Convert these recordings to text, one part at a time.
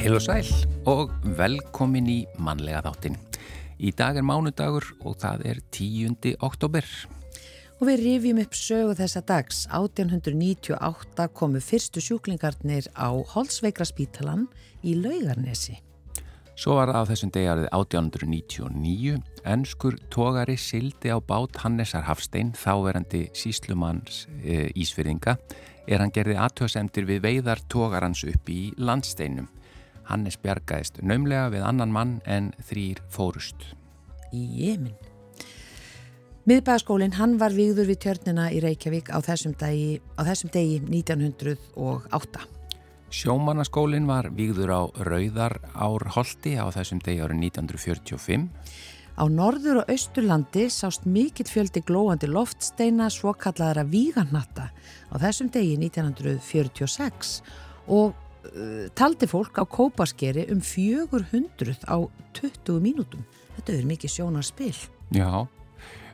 Heil og sæl og velkomin í mannlega þáttin. Í dag er mánudagur og það er 10. oktober. Og við rifjum upp sögu þessa dags. 1898 komu fyrstu sjúklingarnir á Holsveikra spítalan í Laugarnesi. Svo var það á þessum degi árið 1899. Önskur tógari sildi á bát Hannesar Hafstein, þáverandi síslumanns e, Ísfyrðinga, er hann gerði aðtöðsendir við veiðar tógarans upp í landsteinum. Hannes bjargaðist naumlega við annan mann en þrýr fórust. Í Jemin. Miðbæðaskólinn, hann var vigður við tjörnina í Reykjavík á þessum degi, á þessum degi 1908. Sjómannaskólinn var výður á Rauðar árholti á þessum degi árið 1945. Á norður og austurlandi sást mikill fjöldi glóandi loftsteina svo kallaðara vígannatta á þessum degi 1946 og taldi fólk á kópaskeri um 400 á 20 mínútum. Þetta er mikið sjónarspill. Já,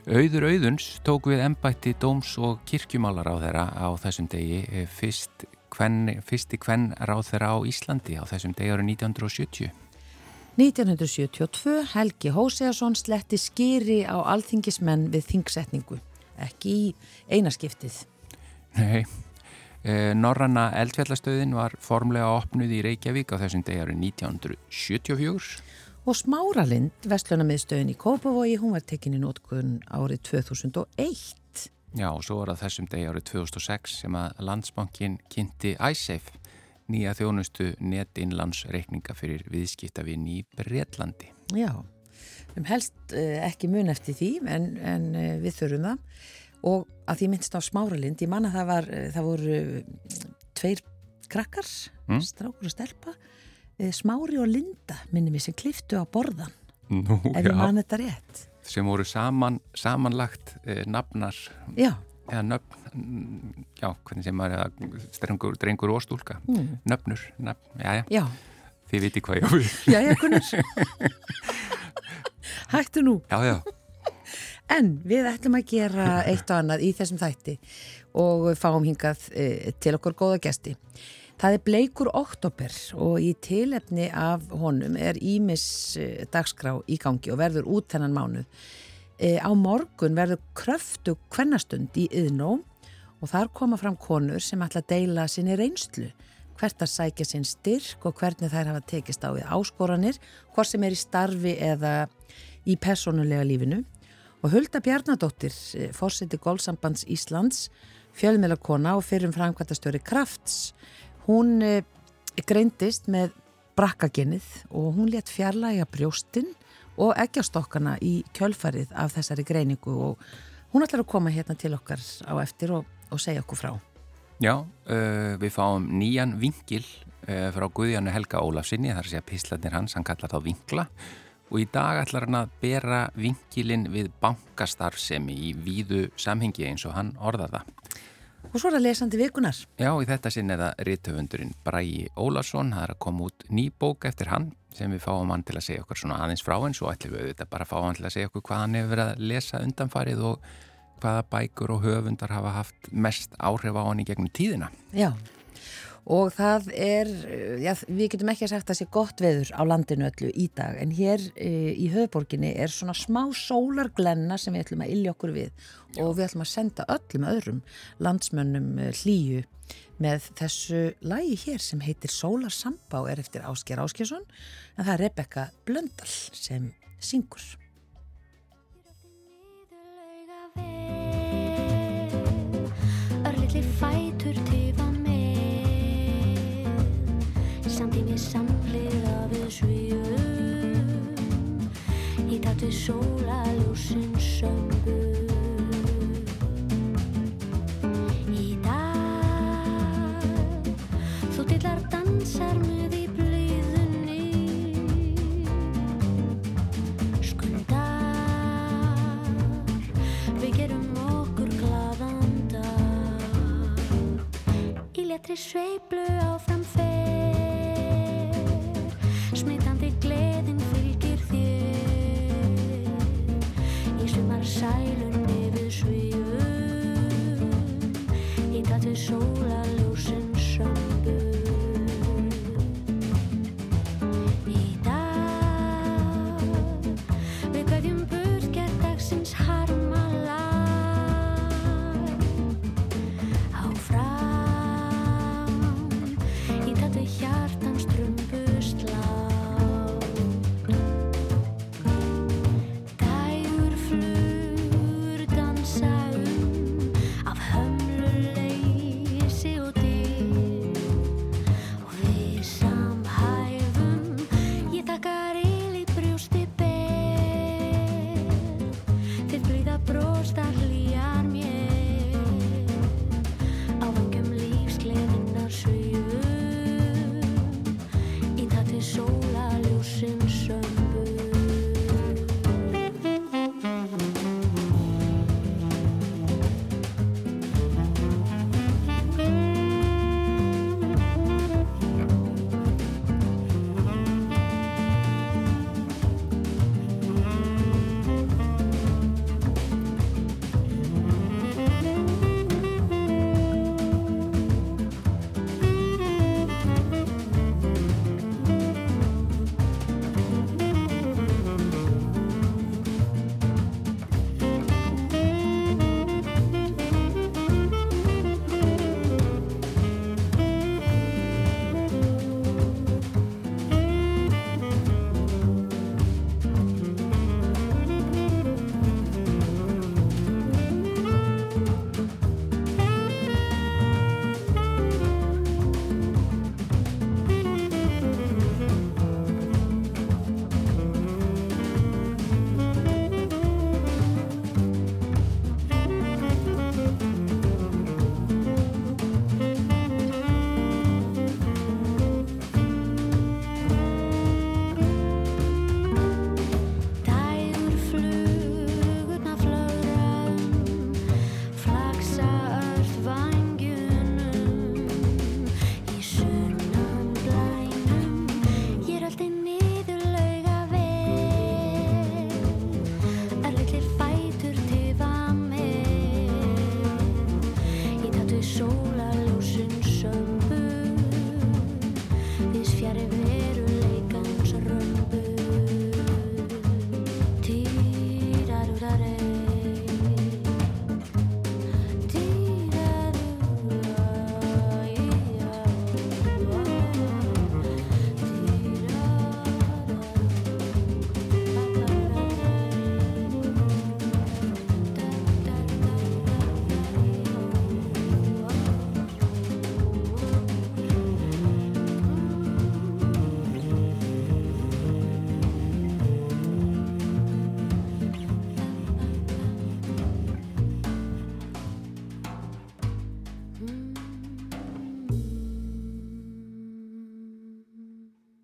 auður auðuns tók við ennbætti dóms og kirkjumálar á þeirra á þessum degi eh, fyrst Kven, fyrsti kvenn ráð þeirra á Íslandi á þessum degjari 1970. 1972 Helgi Hósearsson sletti skýri á alþingismenn við þingsetningu, ekki í einaskiptið. Nei, Norranna eldfjallastöðin var formlega opnuð í Reykjavík á þessum degjari 1974. Og Smáralind, vestlunamiðstöðin í Kópavogi, hún var tekinni nótkun árið 2001. Já, og svo var það þessum degi árið 2006 sem að landsbankin kynnti iSafe, nýja þjónustu netinnlandsreikninga fyrir viðskiptavinn í Breitlandi. Já, um helst uh, ekki mun eftir því, en, en uh, við þurfum það. Og að því minnst á Smáralind, ég manna það, var, uh, það voru tveir krakkar, mm? strákur og stelpa, Smári og Linda, minnum ég, sem kliftu á borðan. Nú, ef ég man þetta rétt. Sem voru saman, samanlagt eh, nafnar. Já. eða nöfn já, hvernig sem maður strengur, drengur og stúlka. Mm. nöfnur, nöfn, já, já. Þið viti hvað ég á já, já, Gunnar hættu nú. Já, já en við ætlum að gera eitt og annað í þessum þætti og fáum hingað eh, til okkur góða gesti Það er bleikur oktober og í tilefni af honum er Ímis dagskrá í gangi og verður út þennan mánuð. E, á morgun verður kröftu kvennastund í yðnó og þar koma fram konur sem ætla að deila sinni reynslu, hvert að sækja sinn styrk og hvernig þær hafa tekist á við áskoranir, hvort sem er í starfi eða í personulega lífinu. Og Hulda Bjarnadóttir, fórseti Gólsambands Íslands, fjölmjölarkona og fyrrum framkvæmtastjóri Krafts, Hún e, greindist með brakkaginnið og hún létt fjarlæga brjóstinn og eggjastokkana í kjölfarið af þessari greiningu. Og hún ætlar að koma hérna til okkar á eftir og, og segja okkur frá. Já, uh, við fáum nýjan vingil uh, frá Guðjánu Helga Ólafsinni, þar sé að píslanir hans, hann kallar þá vingla og í dag ætlar hann að bera vingilinn við bankastarfsemi í víðu samhengi eins og hann orðar það. Og svo er það lesandi vikunar. Já, í þetta sinn er það rítöfundurinn Bræi Ólarsson. Það er að koma út ný bók eftir hann sem við fáum hann til að segja okkur svona aðeins frá en svo ætlum við auðvitað bara að fá hann til að segja okkur hvað hann hefur verið að lesa undanfarið og hvaða bækur og höfundar hafa haft mest áhrif á hann í gegnum tíðina. Já, og það er, já, við getum ekki að sagt að það sé gott veður á landinu öllu í dag en hér e, í höfuborginni er svona smá sólarglenna sem við ætlum að illja okkur við já. og við ætlum að senda öllum öðrum landsmönnum e, hlýju með þessu lægi hér sem heitir Sólarsambá er eftir Ásker Áskjesson en það er Rebecca Blöndal sem syngur. Örlitli fætur samtími samliða við svíum í takt við sólaljósin söngu í dag þú dillar dansar með í blíðunni. Skundar við gerum okkur gladandar í letri sveiblu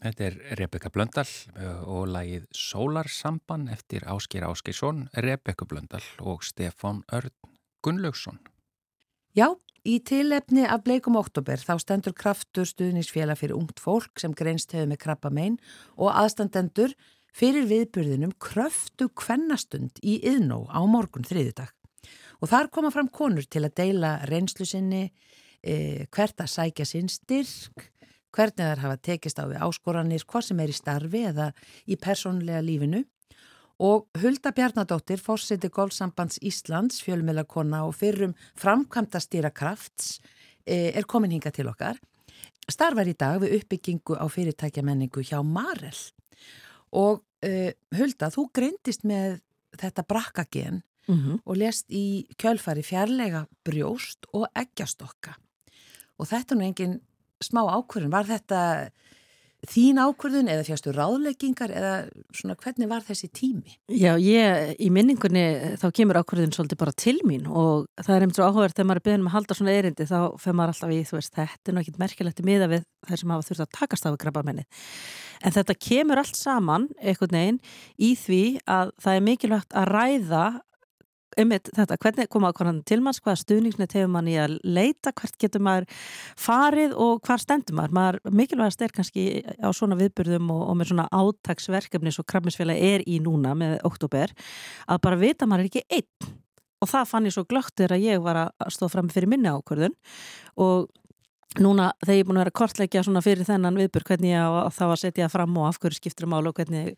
Þetta er Rebecca Blöndal uh, og lagið Sólarsamban eftir Áskir Áskirsson, Rebecca Blöndal og Stefán Örn Gunnlaugsson. Já, í tilefni af bleikum oktober þá stendur kraftur stuðnisfélag fyrir ungt fólk sem greinst hefur með krabba mein og aðstandendur fyrir viðburðinum kröftu kvennastund í yðnó á morgun þriðudag. Og þar koma fram konur til að deila reynslu sinni, eh, hvert að sækja sinn styrk, hvernig þær hafa tekist á við áskoranir, hvað sem er í starfi eða í persónlega lífinu og Hulda Bjarnadóttir, fórseti Golfsambands Íslands, fjölmjölakonna og fyrrum framkvæmta stýra krafts er komin hinga til okkar. Starfar í dag við uppbyggingu á fyrirtækjamenningu hjá Marel og uh, Hulda, þú greindist með þetta brakkagen mm -hmm. og lest í kjölfari fjarlæga brjóst og eggjastokka og þetta er nú engin smá ákvörðun, var þetta þín ákvörðun eða fjárstu ráðleggingar eða svona hvernig var þessi tími? Já, ég, í minningunni þá kemur ákvörðun svolítið bara til mín og það er einmitt svo áhugverð þegar maður er beðin með að halda svona erindi þá fyrir maður alltaf í, þú veist, þetta er náttúrulega merkilegt í miða við þeir sem hafa þurft að takast á við grabbamenni. En þetta kemur allt saman, einhvern veginn, í því að það er mikilvægt að ræða einmitt þetta, hvernig koma ákvæmlega til manns, hvaða stuðningsnett hefur mann í að leita, hvert getur maður farið og hvar stendur maður? Maður mikilvægast er kannski á svona viðbyrðum og, og með svona átagsverkefni svo krabminsfélag er í núna með oktober, að bara vita maður er ekki einn. Og það fann ég svo glögtur að ég var að stóða fram fyrir minni ákvörðun. Og Núna þegar ég er búin að vera kortleikja fyrir þennan viðbur hvernig ég á þá að setja fram og af hverju skiptur um álu og hvernig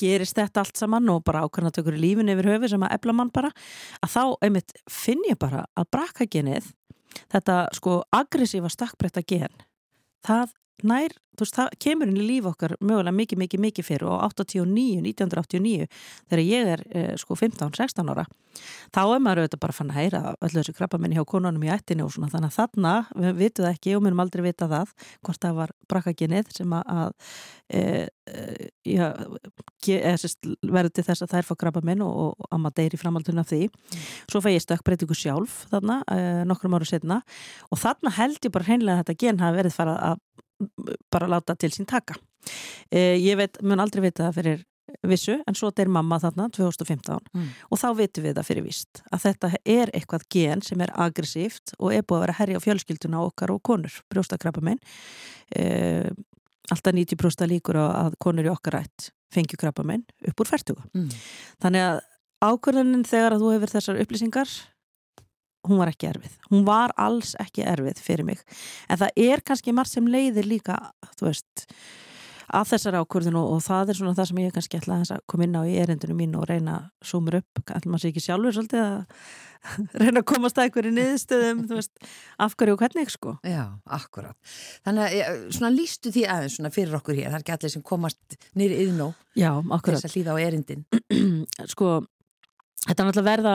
gerist þetta allt saman og bara ákvæmna tökur lífin yfir höfi sem að ebla mann bara að þá einmitt finn ég bara að brakagenið þetta sko aggressífa stakkbreytta gen það nær, þú veist, það kemur inn í líf okkar mögulega mikið, mikið, mikið fyrir og 89, 1989 þegar ég er eh, sko 15-16 ára þá er maður auðvitað bara fann að heyra öllu þessu krabbamenni hjá konunum í ættinu og svona þannig að þarna, við vitum það ekki og mérum aldrei vita það, hvort það var brakaginnið sem að e, e, já, verður til þess að þær fá krabbamenn og, og amma deyri framaldun af því mm. svo fæ ég stökkbreytingu sjálf þarna, e, nokkrum áru setna og þarna held ég bara hreinlega að þetta gen hafi verið farað að bara láta til sín taka. Eh, ég veit, mun aldrei vita það fyrir vissu, en svo er mamma þarna 2015 mm. og þá veitum við það fyrir vist að þetta er eitthvað gen sem er aggressíft og er búið að vera herri á fjölskylduna okkar og konur, brjóstakrappa minn eh, alltaf 90% líkur að konur í okkar rætt fengju krabba minn upp úr færtuga mm. þannig að ákvörðunin þegar að þú hefur þessar upplýsingar hún var ekki erfið. Hún var alls ekki erfið fyrir mig. En það er kannski margt sem leiðir líka, þú veist, að þessar ákvörðun og, og það er svona það sem ég kannski ætla að koma inn á í erindunum mín og reyna að sumur upp, ætla maður sér ekki sjálfur svolítið að reyna að komast að einhverju niðurstöðum, þú veist, af hverju og hvernig, sko. Já, akkurat. Þannig að svona lístu því aðeins svona fyrir okkur hér, það er ekki allir sem komast nýri. Já, akkurat. Þess að hlýða á erindin. sko, Þetta er náttúrulega verða,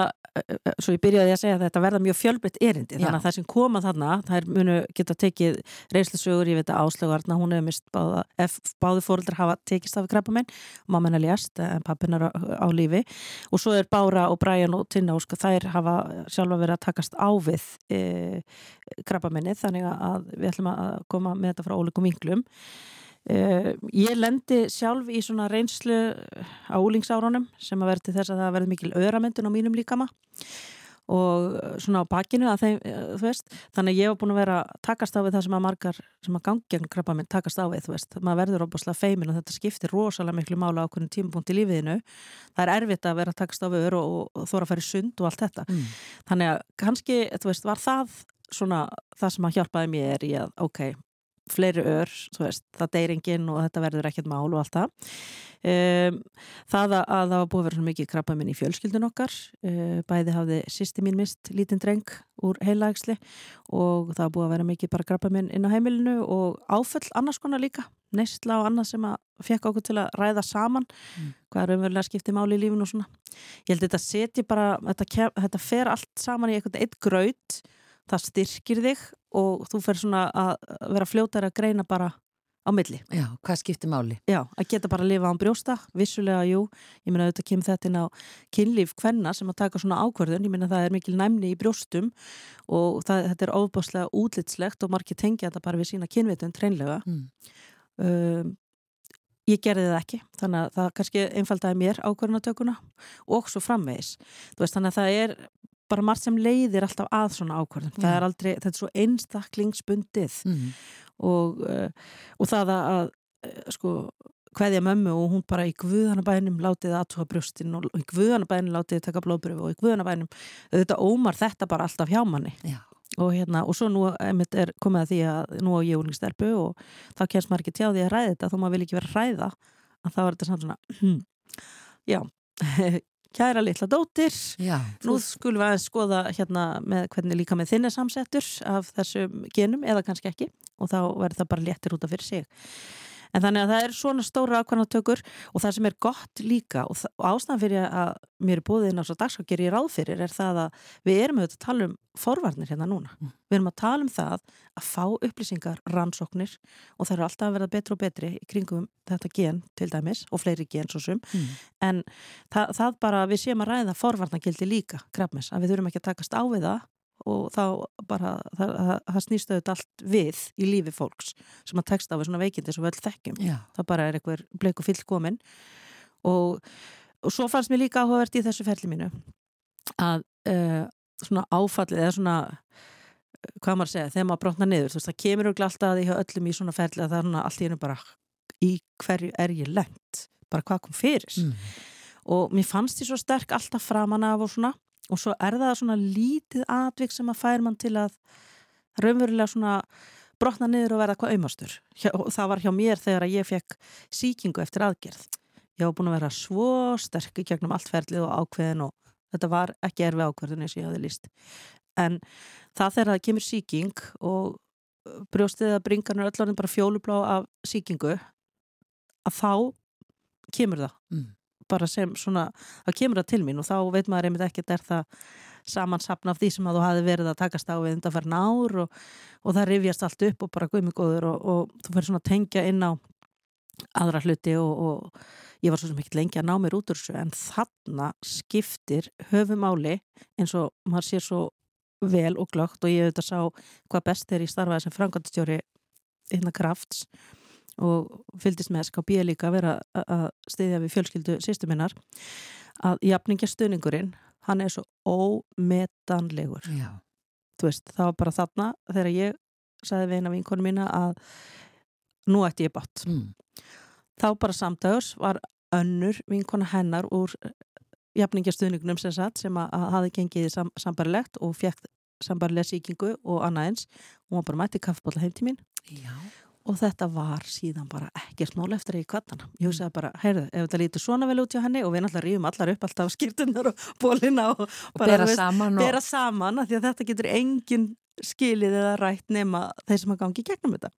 svo ég byrjaði að segja að þetta verða mjög fjölbreytt erindi, þannig að það sem koma þarna, er munu geta tekið reynslusögur, ég veit að áslögarna, hún hefur mist báða, báði fóröldar hafa tekist af krabba minn, mamma hennar ljast, en pappinar á, á lífi. Og svo er Bára og Brian og Tinna Ósk, þær hafa sjálfa verið að takast á við e, krabba minni, þannig að við ætlum að koma með þetta frá ólegum vinglum. Uh, ég lendi sjálf í svona reynslu á úlingsárunum sem að verði þess að það verði mikil öðramöndun á mínum líkama og svona á bakinu að þeim, uh, þú veist, þannig að ég hef búin að vera takast á við það sem að margar sem að gangi gegn krabba minn takast á við, þú veist, maður verður óbúslega feimin og þetta skiptir rosalega miklu mála á okkur tímapunkt í lífiðinu, það er erfitt að vera takast á við öru og, og þóra að fara í sund og allt þetta, mm. þannig að kannski, þú veist, var það svona það sem að hjálpaði mér í að, ok, fleiri ör, veist, það deyr enginn og þetta verður ekkert mál og allt það um, það að, að það var búið að vera mikið krabba minn í fjölskyldun okkar uh, bæði hafði sýsti mín mist lítinn dreng úr heilaægsli og það var búið að vera mikið bara krabba minn inn á heimilinu og áföll annars konar líka neistla og annað sem að fekk okkur til að ræða saman mm. hvað er umverulega skiptið máli í lífinu og svona ég held að þetta setja bara þetta, þetta fer allt saman í eitthvað eitt graut það styrkir þig og þú fer svona að vera fljótar að greina bara á milli. Já, hvað skiptir máli? Já, að geta bara að lifa án brjósta, vissulega, jú, ég minna auðvitað kemur þetta inn á kynlíf hvenna sem að taka svona ákverðun, ég minna það er mikil næmni í brjóstum og það, þetta er ofbáslega útlitslegt og margir tengja þetta bara við sína kynvitun treinlega mm. um, ég gerði það ekki þannig að það kannski einfaldaði mér ákvörðunatökuna og svo framvegis veist, þannig að það er bara margt sem leiðir alltaf að svona ákvörðun. Það er aldrei, þetta er svo einstaklingsbundið. Mm. og, uh, og það að uh, sko hvaðja mömmu og hún bara í guðanabænum látið aðtúa brjóstinn og í guðanabænum látið taka blóðbröfu og í guðanabænum. Þetta ómar þetta bara alltaf hjá manni. Já. og hérna og svo nú er komið að því að nú á ég úlingstelpu og þá kemst maður ekki tjá því að ræða þetta þó maður vil ekki vera ræða að þá er þetta svona hm, já, kæra litla dóttir. Já, nú skulum við að skoða hérna með hvernig líka með þinni samsettur af þessum genum eða kannski ekki og þá verður það bara léttir út af fyrir sig En þannig að það er svona stóra ákvæmnatökur og það sem er gott líka og, og ástæðan fyrir að mér er búið inn á svo dagskrá gerir ég ráð fyrir er það að við erum auðvitað að tala um forvarnir hérna núna. Mm. Við erum að tala um það að fá upplýsingar, rannsóknir og það eru alltaf að verða betri og betri í kringum þetta gen til dæmis og fleiri gen svo sum. Mm. En það, það bara við séum að ræða forvarnagildi líka krafmis að við þurfum ekki að takast á við það og þá bara, það, það, það snýst auðvitað allt við í lífi fólks sem að texta á svona veikindi sem við öll þekkjum. Já. það bara er eitthvað bleik og fyllt komin og, og svo fannst mér líka áhugavert í þessu ferli mínu að uh, svona áfallið eða svona hvað maður segja, þegar maður brotna niður veist, það kemur auðvitað alltaf að því hjá öllum í svona ferli að það er svona allt í hennu bara í hverju er ég lengt bara hvað kom fyrir? Mm. og mér fannst því svo sterk alltaf framan af og svona og svo er það svona lítið atvik sem að fær mann til að raunverulega svona brotna niður og verða hvað auðmastur það var hjá mér þegar að ég fekk síkingu eftir aðgerð. Ég hafa búin að vera svo sterk í gegnum allt ferlið og ákveðin og þetta var ekki erfi ákveðin eins og ég hafði líst en það þegar það kemur síking og brjóstið að bringarnir öll orðin bara fjólublá af síkingu að þá kemur það. Mm bara sem svona, það kemur það til mín og þá veit maður einmitt ekkert er það samansapna af því sem að þú hafi verið að takast á við undan farin ár og, og það rifjast allt upp og bara guðmigóður og, og þú fyrir svona að tengja inn á aðra hluti og, og ég var svo sem ekki lengi að ná mér út úr þessu en þarna skiptir höfumáli eins og maður sér svo vel og glögt og ég auðvitað sá hvað best er í starfaði sem frangandstjóri innan krafts og fylgist með SKB líka að vera að stiðja við fjölskyldu sýstuminnar að jafningastuningurinn hann er svo ómetanlegur. Já. þú veist, það var bara þarna þegar ég sagði við eina vinkonu mína að nú ætti ég bátt mm. þá bara samdags var önnur vinkona hennar úr jafningastunningunum sem, sagt, sem að, að hafi gengið sam, sambarilegt og fekk sambarilega síkingu og annaðins og hún var bara mætti kaffbóla heim til mín. Já og þetta var síðan bara ekkert mál eftir í kvartana. Ég hugsaði bara, heyrðu, ef þetta lítur svona vel út hjá henni og við náttúrulega rýfum allar upp alltaf skýrtunar og bólina og, og bera veist, saman og... bera saman því að þetta getur engin skilið eða rætt nema þeir sem að gangi gegnum þetta.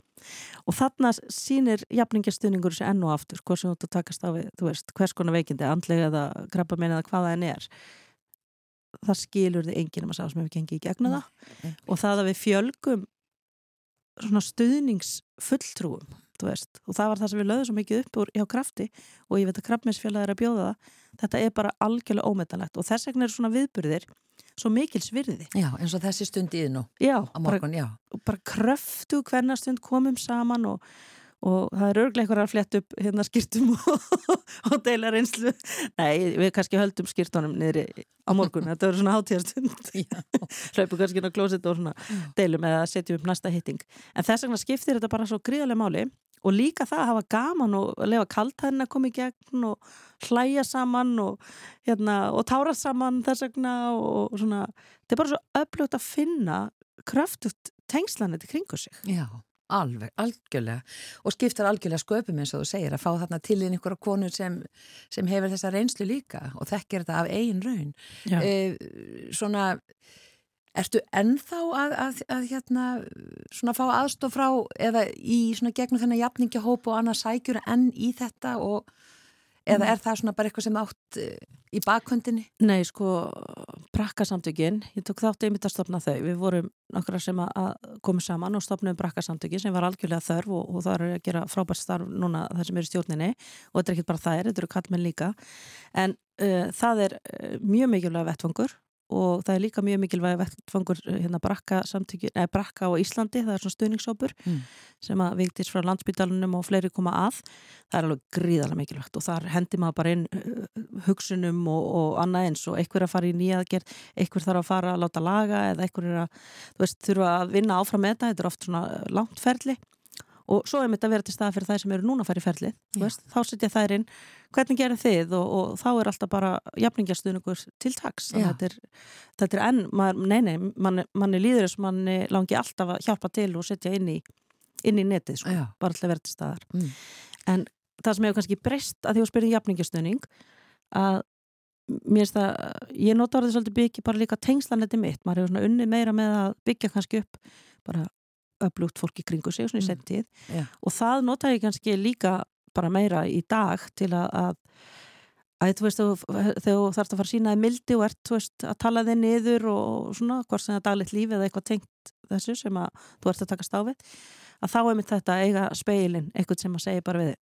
Og þarna sínir jafningastunningur þessi enn og aftur, hvað sem þú ætti að takast á við, þú veist, hvers konar veikindi, andlega eða krabba meina eða hvaða enn er. Það skilur þið enginn um að sá sem hefur gengið í gegnum það og það að við fjölgum svona stuðningsfulltrúum og það var það sem við lögðum svo mikið upp úr hjá krafti og ég veit að kraftminsfélag er að bjóða það þetta er bara algjörlega ómetanlegt og þess vegna er svona viðburðir svo mikil svirði. Já, eins og þessi stund í þið nú já, á morgun, bara, já. Bara kröftu hvernar stund komum saman og og það er örglega eitthvað að fletta upp hérna skýrtum og, og deila reynslu. Nei, við kannski höldum skýrtunum niður á morgun, þetta verður svona hátíðarstund. Hlaupum kannski inn á klósit og svona deilum eða setjum upp næsta hitting. En þess vegna skiptir þetta bara svo gríðarlega máli. Og líka það að hafa gaman og lefa kaltæðin að koma í gegn og hlæja saman og, hérna, og tára saman þess vegna og svona, þetta er bara svo öflugt að finna kröftugt tengslanir til kringu sig. Já Alveg, algjörlega og skiptar algjörlega sköpum eins og þú segir að fá þarna til inn ykkur konur sem, sem hefur þessa reynslu líka og þekkir þetta af eigin raun. E, svona ertu ennþá að, að, að hérna svona fá aðstof frá eða í svona gegnum þennan jafningahóp og annað sækjur enn í þetta og eða er það svona bara eitthvað sem átt e, í bakhundinni? Nei, sko, brakkasamtökin, ég tók þátt einmitt að stopna þau. Við vorum nokkra sem að komu saman og stopnum brakkasamtökin sem var algjörlega þörf og, og það er að gera frábært starf núna það sem er í stjórninni og þetta er ekki bara er, þetta eru kallmenn líka. En uh, það er uh, mjög mikilvæg vettfangur og það er líka mjög mikilvæg vettfangur hérna brakka eða brakka á Íslandi, það er svona stuðningsópur Mm. sem að vigtist frá landsbytalunum og fleiri koma að, það er alveg gríðarlega mikilvægt og þar hendi maður bara inn uh, hugsunum og, og annað eins og einhver að fara í nýjaðgerð, einhver þarf að fara að láta laga eða einhver er að, þú veist, þurfa að vinna áfram með þetta, þetta er oft svona langt ferli og svo er mitt að vera til stað fyrir þær sem eru núna að fara í ferlið, veist, þá setja þær inn. Hvernig gerir þið? Og, og þá er alltaf bara jafningastuðningur til taks. Þetta er, þetta er enn, maður, nei nei manni, manni líður þess að manni langi alltaf að hjálpa til og setja inn í inn í netið, sko, Já. bara að vera til staðar. Mm. en það sem hefur kannski breyst að því að spyrja jafningastuðning að mér finnst það, ég nota orðið svolítið byggja bara líka tengslanetti mitt, maður hefur svona unnið meira með að byggja kannski upp bara öflugt fólk í kringu sig svona í Mm. sentið Já. og það nota ég kannski líka bara meira í dag til að, að þú veist, þegar þú þarfst að fara að sína þig mildi og ert, veist, að tala þig niður og svona, hvort sem það er daglegt lífi eða eitthvað tengt þessu sem að þú ert að taka stáfið, að þá er mitt þetta eiga speilin, eitthvað sem að segja bara við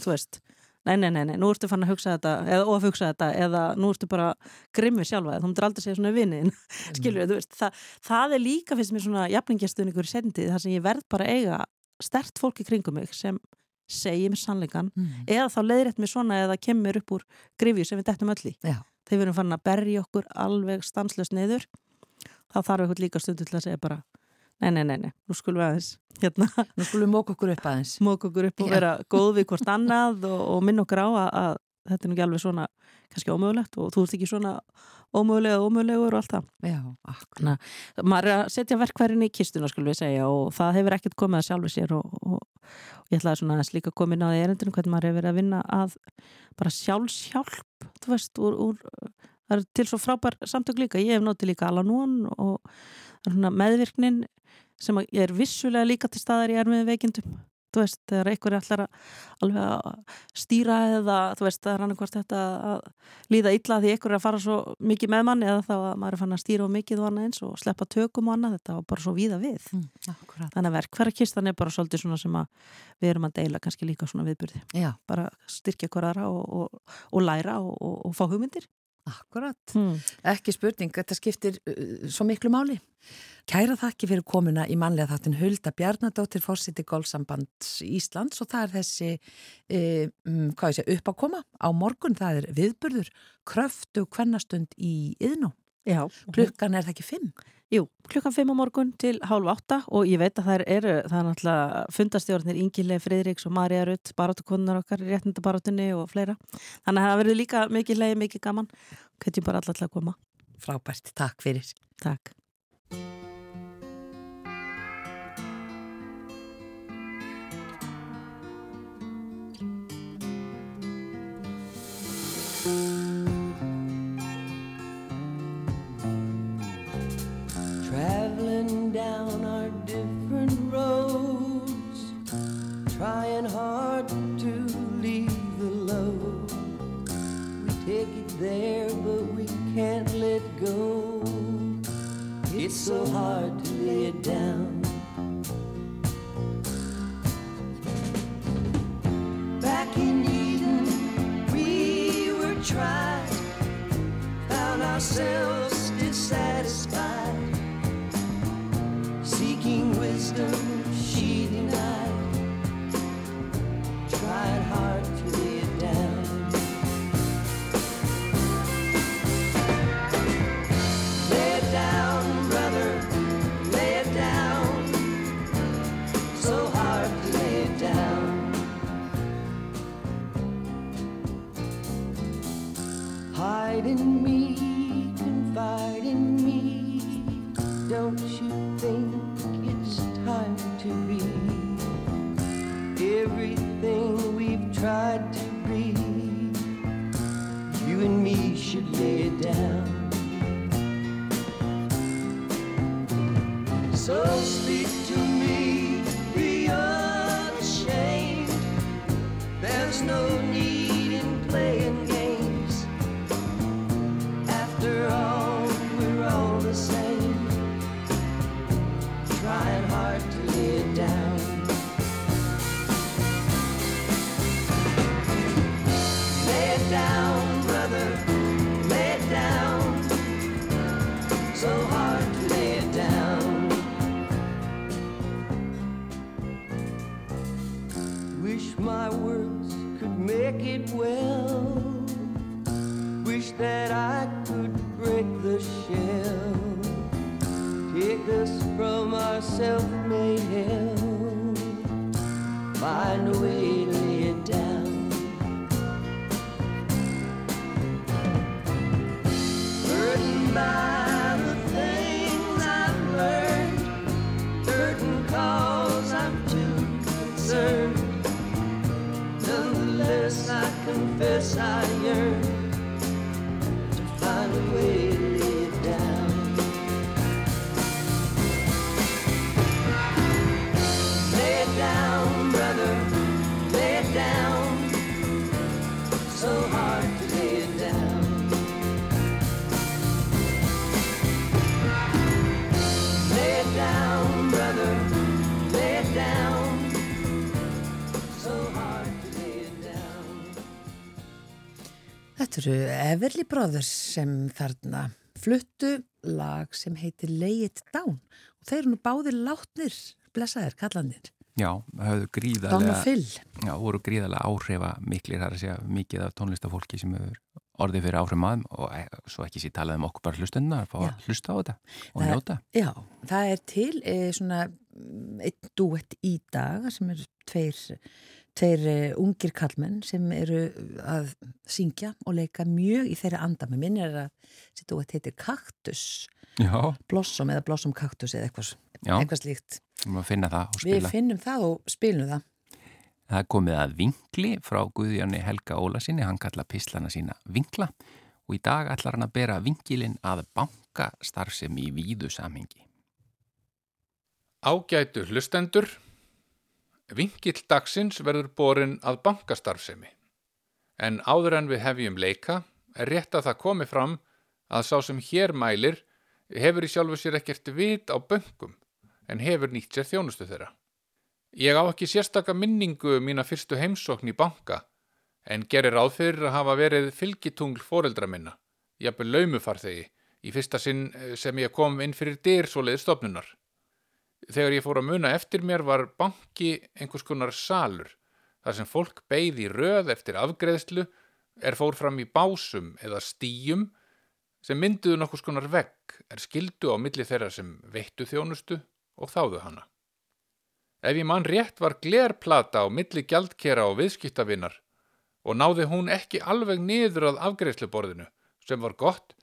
þú veist nei, nei, nei, nei, nú ertu fann að hugsa þetta eða of hugsa þetta, eða nú ertu bara grimmið sjálfa, þú myndir aldrei segja svona vinniðin skilur þú veist, það, það er líka finnst mér svona jafningjastunningur í sendið þar sem ég verð bara eiga stert fólk í kringum mig sem segir mér sannleikan Mm. eða þá leiðrétt mér svona eða kemur upp úr grifju sem við dettum öll í. Við erum fann að berja okkur alveg stanslöst niður þá þarf eitthvað líka stundu til að segja bara nei, nei, nei, nei, nú skulum við aðeins hérna, Nú skulum við móka okkur upp aðeins. móka okkur upp og vera góð við hvort annað og, og minna okkur á að, að þetta er nú ekki alveg svona kannski ómögulegt og þú ert ekki svona ómögulega ómögulegur og allt það Já, akkur. maður er að setja verkværin í kistuna skulum við segja og það hefur ekkert komið að sjálfu sér og, og, og ég ætlaði svona að koma inn á því erindinu hvernig maður hefur verið að vinna að bara sjálfshjálp þú veist, úr, úr það er til svo frábær samtök líka, ég hef notið líka Alanón og er meðvirknin sem ég er vissulega líka til staðar í ermiðum veikindum. Þú veist, þegar einhver er allar að alveg að stýra eða þú veist, það er annarkvart þetta að líða illa því einhver er að fara svo mikið með mann eða þá að maður er fann að stýra á mikið og annað eins og sleppa tökum og annað, þetta var bara svo víða við. Mm, þannig að verkfærakistan er bara svolítið svona sem að við erum að deila kannski líka svona viðburði. Já, bara styrkja hver aðra og, og, og læra og, og, og fá hugmyndir akkurat. hmm. Ekki spurning, þetta skiptir uh, svo miklu máli. Kæra þakki fyrir komuna í mannlega þáttin Hulda Bjarnadóttir, fórsiti Golfsambands Íslands og það er þessi, um, hvað ég sé, uppákoma á morgun, það er viðburður, kröftu kvennastund í yðnó. Já, Klukkan er það ekki fimm? Jú, klukkan 5 á morgun til hálf 8 og ég veit að það eru, það er náttúrulega fundastjórnir Ingileg Friðriks og Marja Rutt, barátukunnar okkar réttindabarátunni og fleira. Þannig að það verður líka mikið leið, mikið gaman. Hvernig bara alltaf að koma. Frábært, takk fyrir. Takk. There, but we can't let go. It's so hard to lay it down. Back in Eden, we were tried, found ourselves dissatisfied seeking wisdom Hide in me, confide in me. Don't you think it's time to be everything we've tried to be? You and me should lay it down. So speak shell. Take us from our self-made hell. Find a way. Eru Everly Brothers sem þarna fluttu lag sem heitir Lay It Down og þeir eru nú báðir látnir, blessaðir, kallanir. Já, og gríðarlega voru gríðarlega áhrifa miklir þar að segja mikið af tónlistafólki sem hefur orðið fyrir áhrifum aðum og e, svo ekki sér talað um okkur bara hlustunna að fá að hlusta á þetta og Það- njóta. Já, það er til e, svona mm, einn duett í dag sem eru tveir, tveir e, ungir kallmenn sem eru að syngja og leika mjög í þeirra anda. Mér minn er að duett heitir Kaktus, Já, Blossom eða Blossom Kaktus eða eitthvað, eitthvað slíkt. við maður finna það og Við spila. finnum það og spilum það. Það er komið að vinkli frá Guðjóni Helga Ólasinni, hann kalla pislana sína vinkla og í dag ætlar hann að bera vinkilinn að banka starfsemi í víðu samhengi. Ágætu hlustendur, vingill dagsins verður borin að bankastarfsemi. En áður en við hefjum leika er rétt að það komi fram að sá sem hér mælir hefur í sjálfu sér ekkert vit á bönkum en hefur nýtt sér þjónustu þeirra. Ég á ekki sérstaka minningu um mína fyrstu heimsókn í banka en gerir ráð fyrir að hafa verið fylgitungl foreldra minna, jafnvel laumufarþegi, í fyrsta sinn eh, sem ég kom inn fyrir dyr svoleiði stofnunar. Þegar ég fór að muna eftir mér var banki einhvers konar salur, þar sem fólk beigði röð eftir afgreðslu, er fór fram í básum eða stíjum sem mynduðu nokkus konar vegg er skildu á milli þeirra sem veittu þjónustu og þáðu hana. Ef ég mann rétt var glerplata á milli gjaldkera og viðskiptavinnar og náði hún ekki alveg niður að afgreðsluborðinu sem var gott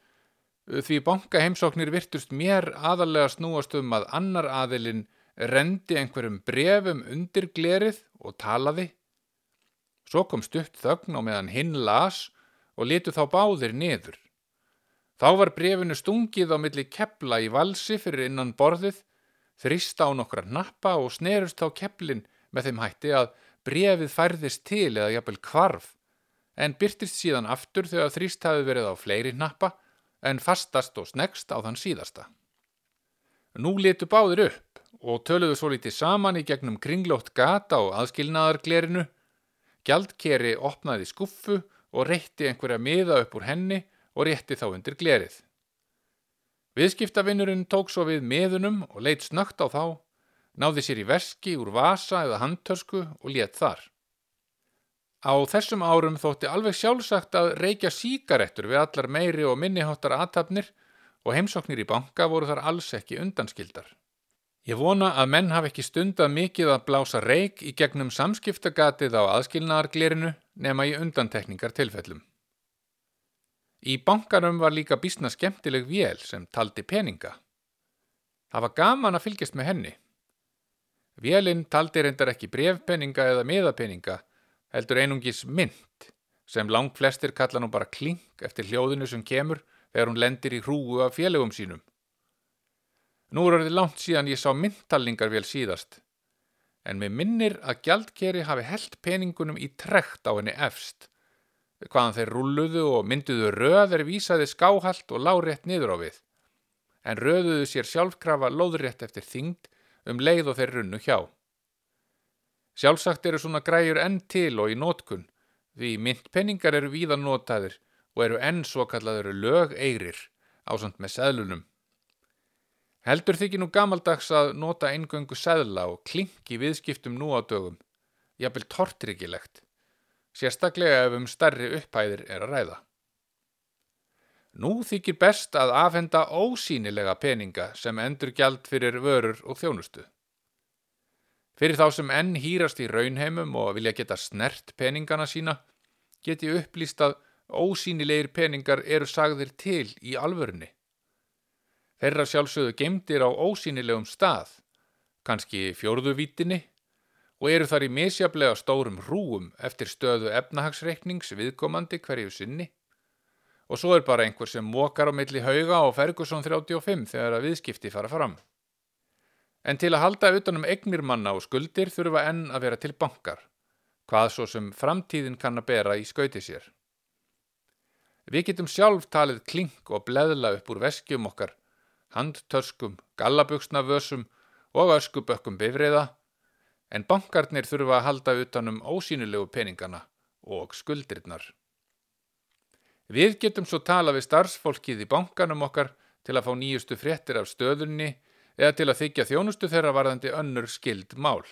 því bankaheimsóknir virtust mér aðalega snúast um að annar aðilinn rendi einhverjum brefum undir glerið og talaði. Svo kom stutt þögn á meðan hinn las og litu þá báðir niður. Þá var brefinu stungið á milli kepla í valsi fyrir innan borðið, þrista á nokkra nappa og snerust þá keplin með þeim hætti að brefið færðist til eða jafnvel kvarf, en byrtist síðan aftur þegar þrist hafi verið á fleiri nappa en fastast og snegst á þann síðasta. Nú litu báðir upp og töluðu svo lítið saman í gegnum kringlótt gata og aðskilnaðarglerinu. Gjaldkeri opnaði skuffu og reytti einhverja miða upp úr henni og rétti þá undir glerið. Viðskiptavinnurinn tók svo við miðunum og leitt snögt á þá, náði sér í veski úr vasa eða handtörsku og létt þar. Á þessum árum þótti alveg sjálfsagt að reykja síkarettur við allar meiri og minniháttar aðtapnir og heimsóknir í banka voru þar alls ekki undanskildar. Ég vona að menn hafi ekki stundað mikið að blása reik í gegnum samskiptagatið á aðskilnaðarglerinu nema í undantekningar tilfellum. Í bankarum var líka bísna skemmtileg vél sem taldi peninga. Það var gaman að fylgjast með henni. Vélinn taldi reyndar ekki brefpeninga eða miðapeninga, heldur einungis mynd, sem langt flestir kalla nú bara klink eftir hljóðinu sem kemur þegar hún lendir í hrúgu af félögum sínum. Nú er orðið langt síðan ég sá myndtalningar vel síðast, en með minnir að gjaldkeri hafi held peningunum í trekt á henni efst, hvaðan þeir rulluðu og mynduðu röð er vísaði skáhalt og lárétt niður á við, en röðuðu sér sjálfkrafa lóðrétt eftir þyngd um leið og þeir runnu hjá. Sjálfsagt eru svona græjur enn til og í nótkun, því myndpenningar eru víða notaðir og eru enn svo kallaður lögeirir ásand með seðlunum. Heldur þykir nú gamaldags að nota eingöngu seðla og klinki viðskiptum nú á dögum, jafnvel tortryggilegt, sérstaklega ef um starri upphæðir er að ræða. Nú þykir best að afhenda ósýnilega peninga sem endur gjald fyrir vörur og þjónustu. Fyrir þá sem enn hýrast í raunheimum og vilja geta snert peningana sína, geti upplýst að ósýnilegir peningar eru sagðir til í alvörunni. Þeirra sjálfsögðu gemdir á ósýnilegum stað, kannski fjórðuvítinni, og eru þar í misjaflega stórum rúum eftir stöðu efnahagsreiknings viðkomandi hverju sinni. Og svo er bara einhver sem mókar á milli hauga og Ferguson 35 þegar að viðskipti fara fram. En til að halda utanum eignir manna og skuldir þurfa enn að vera til bankar, hvað svo sem framtíðin kann að bera í skauti sér. Við getum sjálf talið klink og bleðla upp úr veskjum okkar, handtörskum, gallabugsnavösum og öskubökkum bifriða, en bankarnir þurfa að halda utanum ósýnilegu peningana og skuldirnar. Við getum svo tala við starfsfólkið í bankanum okkar til að fá nýjustu fréttir af stöðunni eða til að þykja þjónustu þeirra varðandi önnur skild mál.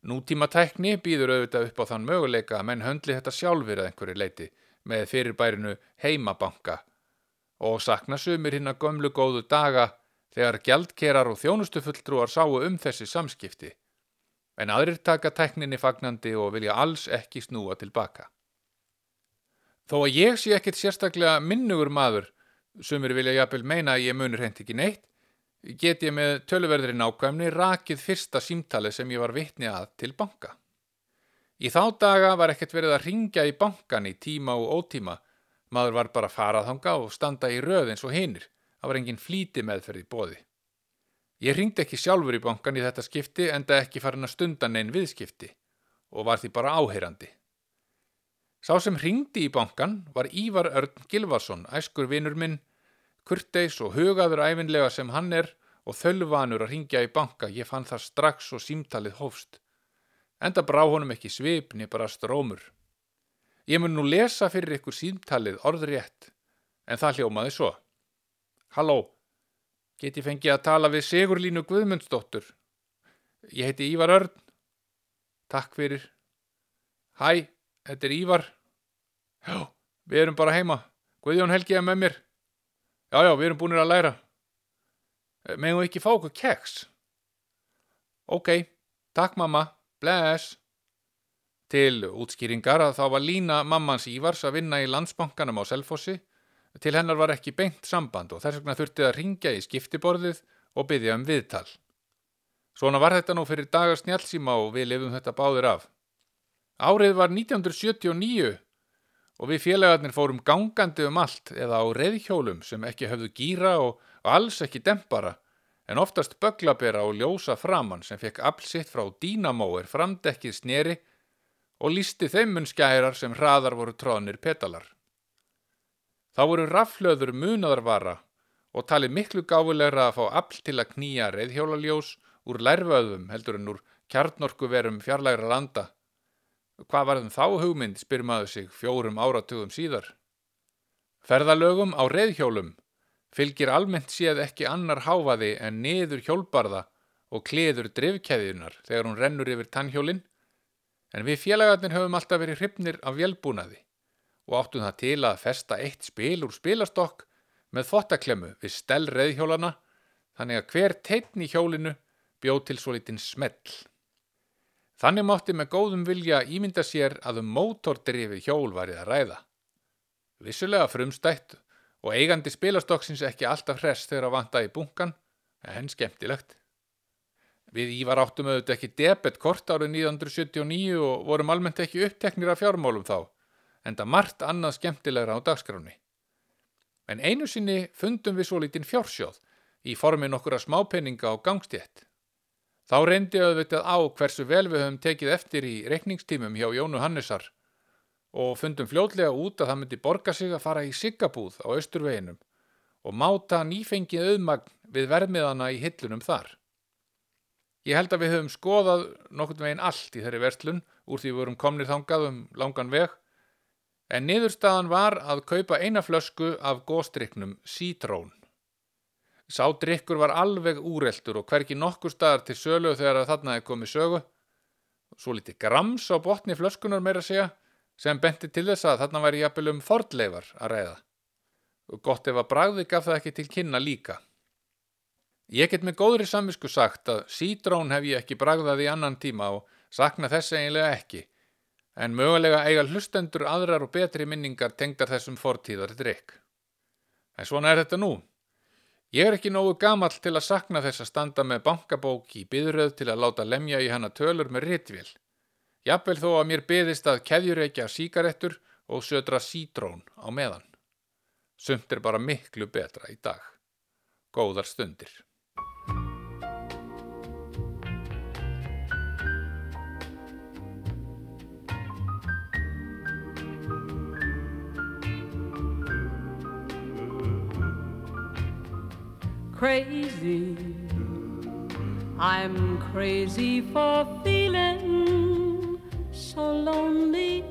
Nútíma tækni býður auðvitað upp á þann möguleika að menn höndli þetta sjálfur að einhverju leiti með fyrirbærinu heimabanka og sakna sumir hinn að gömlu góðu daga þegar gjaldkerar og þjónustufulltrúar sáu um þessi samskipti, en aðrir taka tækninni fagnandi og vilja alls ekki snúa tilbaka. Þó að ég sé ekkit sérstaklega minnugur maður, sumir vilja jafnvel meina að ég munur hent ekki neitt, get ég með töluverðri nákvæmni rakið fyrsta símtali sem ég var vitni að til banka. Í þá daga var ekkert verið að ringja í bankan í tíma og ótíma, maður var bara að fara þanga og standa í röð eins og hinnir, það var engin flíti meðferð í bóði. Ég ringdi ekki sjálfur í bankan í þetta skipti enda ekki farin að stundan einn viðskipti og var því bara áheyrandi. Sá sem ringdi í bankan var Ívar Örn Gilvarsson, æskur vinur minn, kurteis og hugaður æfinlega sem hann er og þölvanur að ringja í banka, ég fann það strax og símtalið hófst. Enda brá honum ekki svipni bara strómur. Ég mun nú lesa fyrir ykkur símtalið orðrétt, en það hljómaði svo. Halló, get ég fengið að tala við Sigurlínu Guðmundsdóttur? Ég heiti Ívar Örn. Takk fyrir. Hæ, þetta er Ívar. Já, við erum bara heima. Guðjón Helgi er með mér. Já, já, við erum búinir að læra. Megum við ekki fá okkur keks? Ok, takk mamma, bless. Til útskýringar að þá var lína mammans Ívars að vinna í landsbankanum á Selfossi. Til hennar var ekki beint samband og þess vegna þurfti að ringja í skiptiborðið og byggja um viðtal. Svona var þetta nú fyrir dagars njálsíma og við lifum þetta báðir af. Árið var 1979 og við félagarnir fórum gangandi um allt eða á reyðhjólum sem ekki höfðu gýra og alls ekki dempara en oftast böglabera og ljósa framann sem fekk aflsitt frá dínamóer framdekkið sneri og lísti þeim munskærar sem hraðar voru tróðnir petalar. Þá voru raflöður munaðarvara og talið miklu gáfulegra að fá afl til að knýja reyðhjólaljós úr lærföðum heldur en úr kjarnorkuverum fjarlægra landa. Hvað varðum þá hugmynd, spyr maður sig fjórum áratugum síðar. Ferðalögum á reyðhjólum fylgir almennt séð ekki annar háfaði en niður hjólbarða og kleður drifkæðinar þegar hún rennur yfir tannhjólinn, en við félagarnir höfum alltaf verið hrypnir af vélbúnaði og áttum það til að festa eitt spil úr spilastokk með þvottaklemmu við stel reyðhjólana þannig að hver teitn í hjólinu bjóð til svo litinn smell. Þannig mátti með góðum vilja ímynda sér að um mótordrifi hjól varið að ræða. Vissulega frumstætt og eigandi spilastokksins ekki alltaf hress þegar að vanta í bunkan, en skemmtilegt. Við Ívar áttum auðvitað ekki debetkort árið 1979 og vorum almennt ekki uppteknir af fjármálum þá, en það margt annað skemmtilegra á dagskráni. En einu sinni fundum við svo lítinn fjársjóð í formin okkur að smápenninga á gangstétt. Þá reyndi auðvitað á hversu vel við höfum tekið eftir í reikningstímum hjá Jónu Hannesar og fundum fljótlega út að það myndi borga sig að fara í Siggabúð á Östurveginum og máta nýfengið auðmagn við verðmiðana í hillunum þar. Ég held að við höfum skoðað nokkurn veginn allt í þeirri verslun úr því við vorum komnir þangað um langan veg en niðurstaðan var að kaupa eina flösku af góstryknum Citrón. Sá drykkur var alveg úreltur og hverki nokkur staðar til sölu þegar þarna er komið sögu. Svo liti grams á botni flöskunar meira segja sem benti til þess að þarna væri jafnvel um fordleifar að ræða. og gott ef að bragði gaf það ekki til kynna líka. Ég get með góðri samvisku sagt að sítrón hef ég ekki bragðað í annan tíma og sakna þess eiginlega ekki, en mögulega eiga hlustendur aðrar og betri minningar tengdar þessum fortíðar drikk. En svona er þetta nú. Ég er ekki nógu gamall til að sakna þess að standa með bankabók í byðröð til að láta lemja í hana tölur með ritvél. Jafnvel þó að mér byðist að keðjureikja síkarettur og södra sítrón á meðan. Sumt er bara miklu betra í dag. Góðar stundir. Crazy. I'm crazy for feeling so lonely.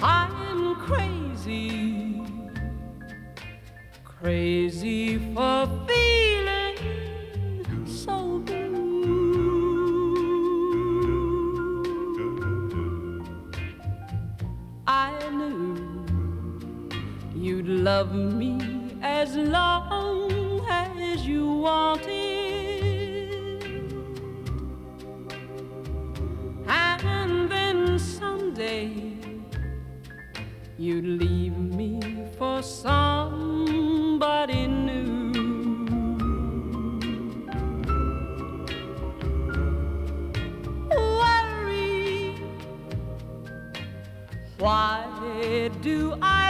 I'm crazy, crazy for feeling you'd love me as long as you wanted. And then someday you'd leave me for somebody new. Worry. Why do I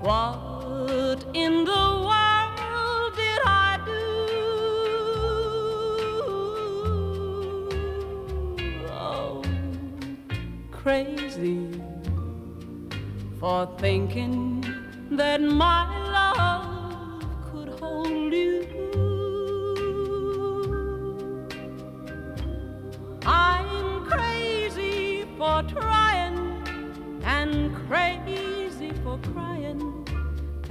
what in the world did I do? Oh, crazy for thinking that my love could hold you. I'm crazy for trying and crazy for crying,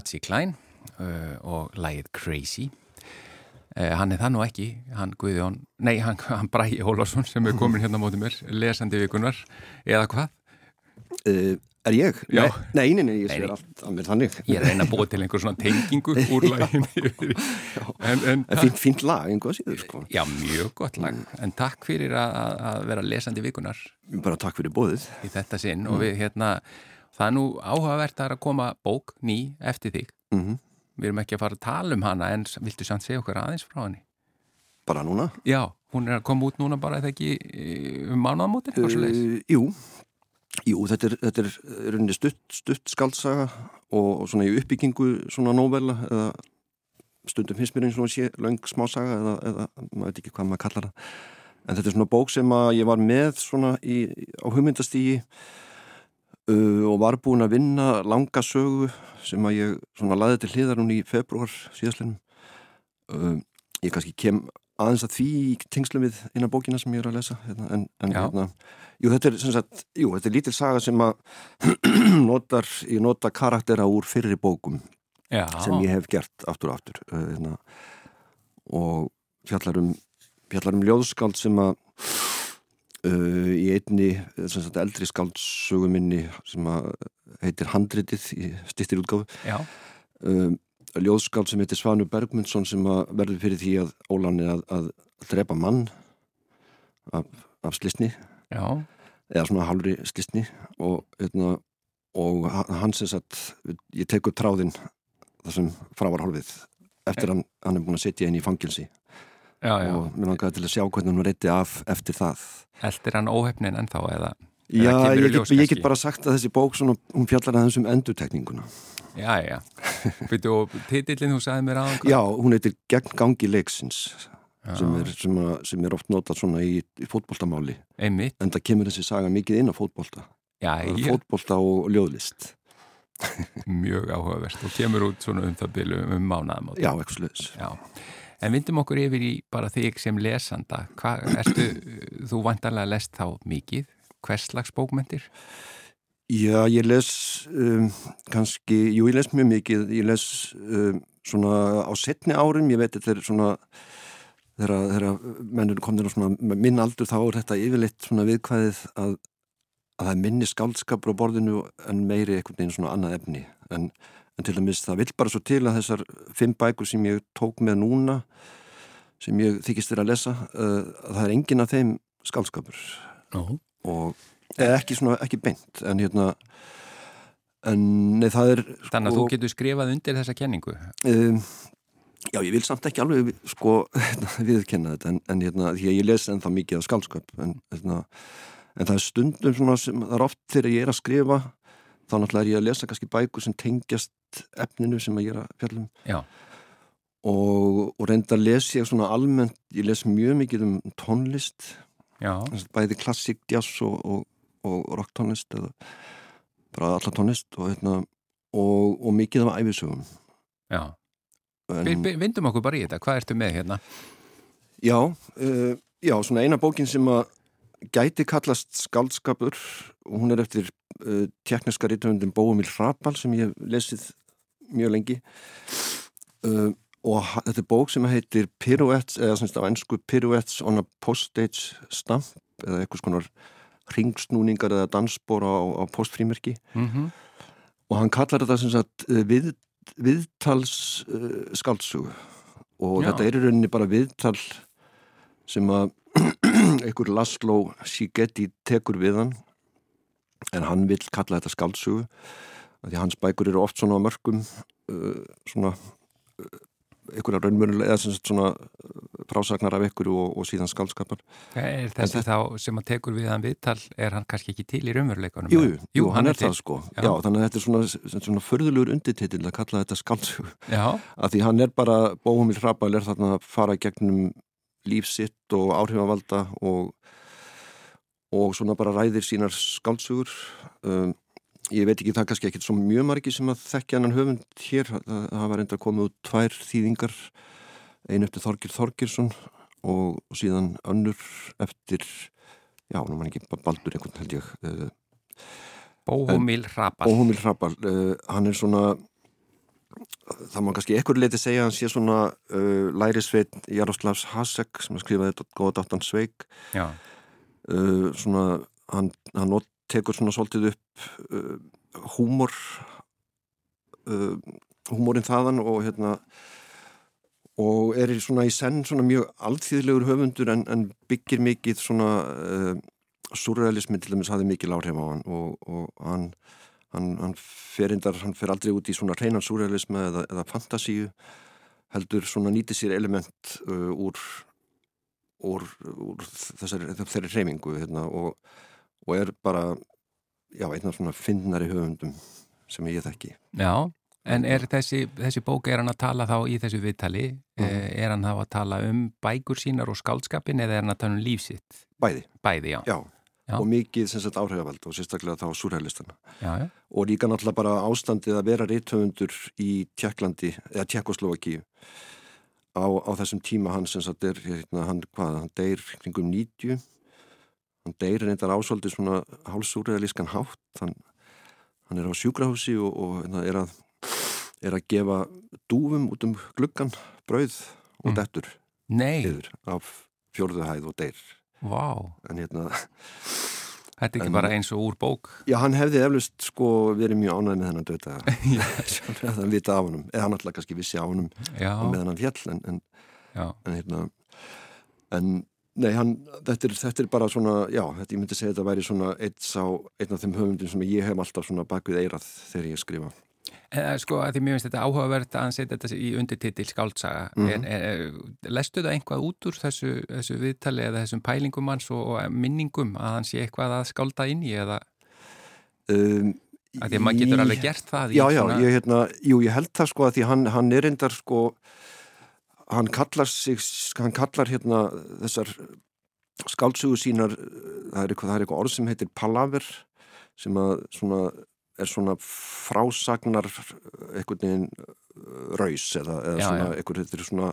Patsy Klein uh, og lægið Crazy. Uh, hann er það nú ekki, hann Guðjón, nei, hann, hann Bræi Ólásson sem er komin hérna á móti mér, lesandi vikunar, eða hvað? Uh, er ég? Já. Nei, nei, nei, ég nei. allt að mér þannig. Ég er að reyna að búa til einhver svona tengingu úr en, En fínt, fínt lag, einhvað síður, sko. Já, mjög gott lag. En takk fyrir að vera lesandi vikunar Bara takk fyrir bóðið. í þetta sinn og við hérna, það er nú áhugavert að koma bók ný eftir þig. Mm Við erum ekki að fara að tala um hana en viltu samt segja okkur aðeins frá henni? Bara núna. Já, hún er að koma út núna bara eða ekki eh, um mánuðamótin, hvað svo leiðis? Uh, jú, jú, þetta er, þetta er í rauninni stutt, stutt skaldsaga og, og svona í uppbyggingu svona nóvela eða stundum finnst mér eins og sé löng smásaga eða, eða maður veit ekki hvað maður kallar það. En þetta er svona bók sem að ég var með svona í, á hugmyndastígi uh, og var búin að vinna langa sögu sem að ég svona laði til hliðar hún í februar síðastlinum. Uh, ég kannski kem aðeins að því tengslum við eina bókina sem ég er að lesa hérna, en, en hérna, jú, þetta er, sem sagt, jú, þetta er lítil saga sem að notar, ég nota karaktera úr fyrri bókum Já, sem ég hef gert aftur og aftur uh, hérna, og fjallar um fjallar um ljóðskald sem að uh, í einni eh, sagt, eldri skaldsögu minni sem heitir Handritið í stýttir útgáfu já, um, ljóðskald sem heitir Svanu Bergmundsson sem verður fyrir því að Ólan er að, að drepa mann af, af slisni já, eða svona halvri slisni og, hérna, og ha- hann sem sagt ég tek upp tráðinn það sem frávar hálfið eftir hann, hann er búin að setja inn í fangilsi já, já. og mér langaði til að sjá hvernig hún reytti af eftir það Eldir hann óhefnin ennþá eða? Já, ég get, ljós ég get bara sagt að þessi bók svona, hún fjallar aðeins um endurtekninguna Já, já. Býtu og titillin þú sagði mér aðan? Já, hún heitir Gegn gangi leiksins sem er, sem, að, sem er oft notað svona í, í fótboltamáli Einmitt. en það kemur þessi saga mikið inn á fótbolta Já, já. fótbolta og ljóðlist Mjög áhugavert og kemur út svona um það byrju um mánaðamót. Já, ekki sluðis Já. En vindum okkur yfir í bara þig sem lesanda. Hva, ertu, þú vantarlega lest þá mikið. Hvers slags bókmyndir? Já, ég les um, kannski, jú, ég les mjög mikið ég les um, svona á setni árum, ég veit þetta er svona þegar, mennur komnir á svona minn aldur þá er þetta yfirleitt svona viðkvæðið að, að það er minni skáldskapur á borðinu en meiri einhvern veginn svona annað efni en, en til dæmis það vill bara svo til að þessar fimm bækur sem ég tók með núna sem ég þykist þér að lesa uh, að það er engin af þeim skáldskapur Ó. og eða ekki svona, ekki beint en hérna en nei, það er Þannig að sko, þú getur skrifað undir þessa kenningu. um, já, ég vil samt ekki alveg sko, viðkenna þetta en, en hérna, því að ég les ennþá mikið af skálsköp en, hérna, en það er stundum svona sem, það er oft þegar ég er að skrifa þá náttúrulega er ég að lesa kannski bækur sem tengjast efninu sem að ég er að fjallum Já. og, og reynda að les ég svona almennt, ég les mjög mikið um tónlist Já. bæði klassík, jazz og, og, og rocktónlist eða bara alla tónlist og, hérna, og, og mikið af æfisögum Já. en, Vi- vi- Vindum okkur bara í þetta. Hvað ertu með hérna? já, uh, já, svona eina bókin sem að gæti kallast skaldskapur og hún er eftir uh, tekniska rítumundin Bóumil Hrapal sem ég hef lesið mjög lengi. Uh, og þetta er bók sem heitir Pirouettes, eða semst á ennsku Pirouettes on a Postage Stamp eða eitthvað skonar ringsnúningar eða dansbóra á, á postfrímerki. Mm og hann kallar þetta sem sagt eh, við, viðtals uh, skáldsögu. Og Já. þetta er í rauninni bara viðtal sem að einhver Laszlo Sigeti tekur við hann en hann vill kalla þetta skáldsögu af því hans bækur eru oft svona mörgum uh, svona uh, einhverja raunmjörulega eða svona uh, frásagnar af ykkur og, og síðan skálskapar Er þessi þá sem að tekur við hann viðtal, er hann kannski ekki til í raunveruleikunum? Jú, jú, jú, hann er til. það sko Já. Já. þannig að þetta er svona, svona förðulegur undirtitill að kalla þetta skáldsögu Já, að því hann er bara, Bóhumil Hrapal er þarna að fara gegnum líf sitt og áhrifavalda og, og svona bara ræðir sínar skálsugur um, ég veit ekki það kannski ekkert svo mjög margi sem að þekkja hann höfund hér, það, það var enda komið út tvær þýðingar. Einu eftir Þorgir Þorgirsson og, og síðan önnur eftir já, nú mann ekki Baldur einhvern held ég uh, Bóhumil Hrapal. Bóhumil Hrapal, uh, hann er svona það má kannski ekkur leiti segja hann sé svona uh, lærisveit Jaroslavs Hasek sem að skrifa þetta góða dáttan Sveig uh, svona hann, hann tekur svona svolítið upp uh, húmor uh, húmorinn þaðan og hérna og er svona í senn svona mjög alþýðlegur höfundur en, en byggir mikið svona uh, surrealismi til dæmis hafði mikið láhrif á hann og, og hann hann, hann, fer indar, hann fer aldrei út í svona reynan surrealismi eða, eða fantasíu heldur svona nýti sér element uh, úr, úr, úr þessari, þeirri reymingu hérna, og, og er bara já, einn af svona finnari höfundum sem ég þekki já. En er þessi, þessi bók, er hann að tala þá í þessu viðtali? Eh, Er hann þá að tala um bækur sínar og skáldskapin eða er hann að tala um lífsitt? bæði, Bæði, já. já, Já. og mikið sem sagt áhrifavald og sérstaklega þá já. og líka náttúrulega bara ástandið að vera reythöfundur í Tjekklandi eða Tjekkoslovakíu á, á þessum tíma hann sem sagt er hérna, hann, hvað, hann deyr kringum 90 hann deyr reyndar ásóldi svona hálsúrealískan hátt hann, hann er á sjúkrahúsi og, og hérna, er, að, er að gefa dúfum út um gluggan brauð og Mm. dettur Nei, yfir af fjórðu hæð og deyr vá. en hérna Þetta er ekki En- bara eins og úr bók. Já, hann hefði eflust sko verið mjög ánægð með hennan döta að hann vita af honum eða hann alltaf kannski vissi af Já, með hennan fjall en, en, en hérna en Nei, hann, þetta, er, þetta er bara svona, já, þetta, ég myndi segja að þetta væri svona einn, af þeim höfundin sem ég hef alltaf svona bakvið eirað þegar ég skrifa. Eh, Sko, að því mér finnst þetta áhugavert að hann setja þetta í undirtitil skáldsaga. Mm. -hmm. Lestu það einhvað út úr þessu, þessu viðtali eða þessum pælingum hans og, og minningum að hann sé eitthvað að skálda inn í eða Um, að því að maður getur alveg gert það Já, já, svona- ég, hérna, jú, ég held það sko að því hann, hann er endar sko, hann kallar sig, hann kallar hérna þessar skálsugu sínar, það er eitthvað, er eitthvað orð sem heitir palaver, sem að svona, er svona frásagnar einhvern veginn uh, raus eða, eða Já, svona, já. einhver, þetta er svona,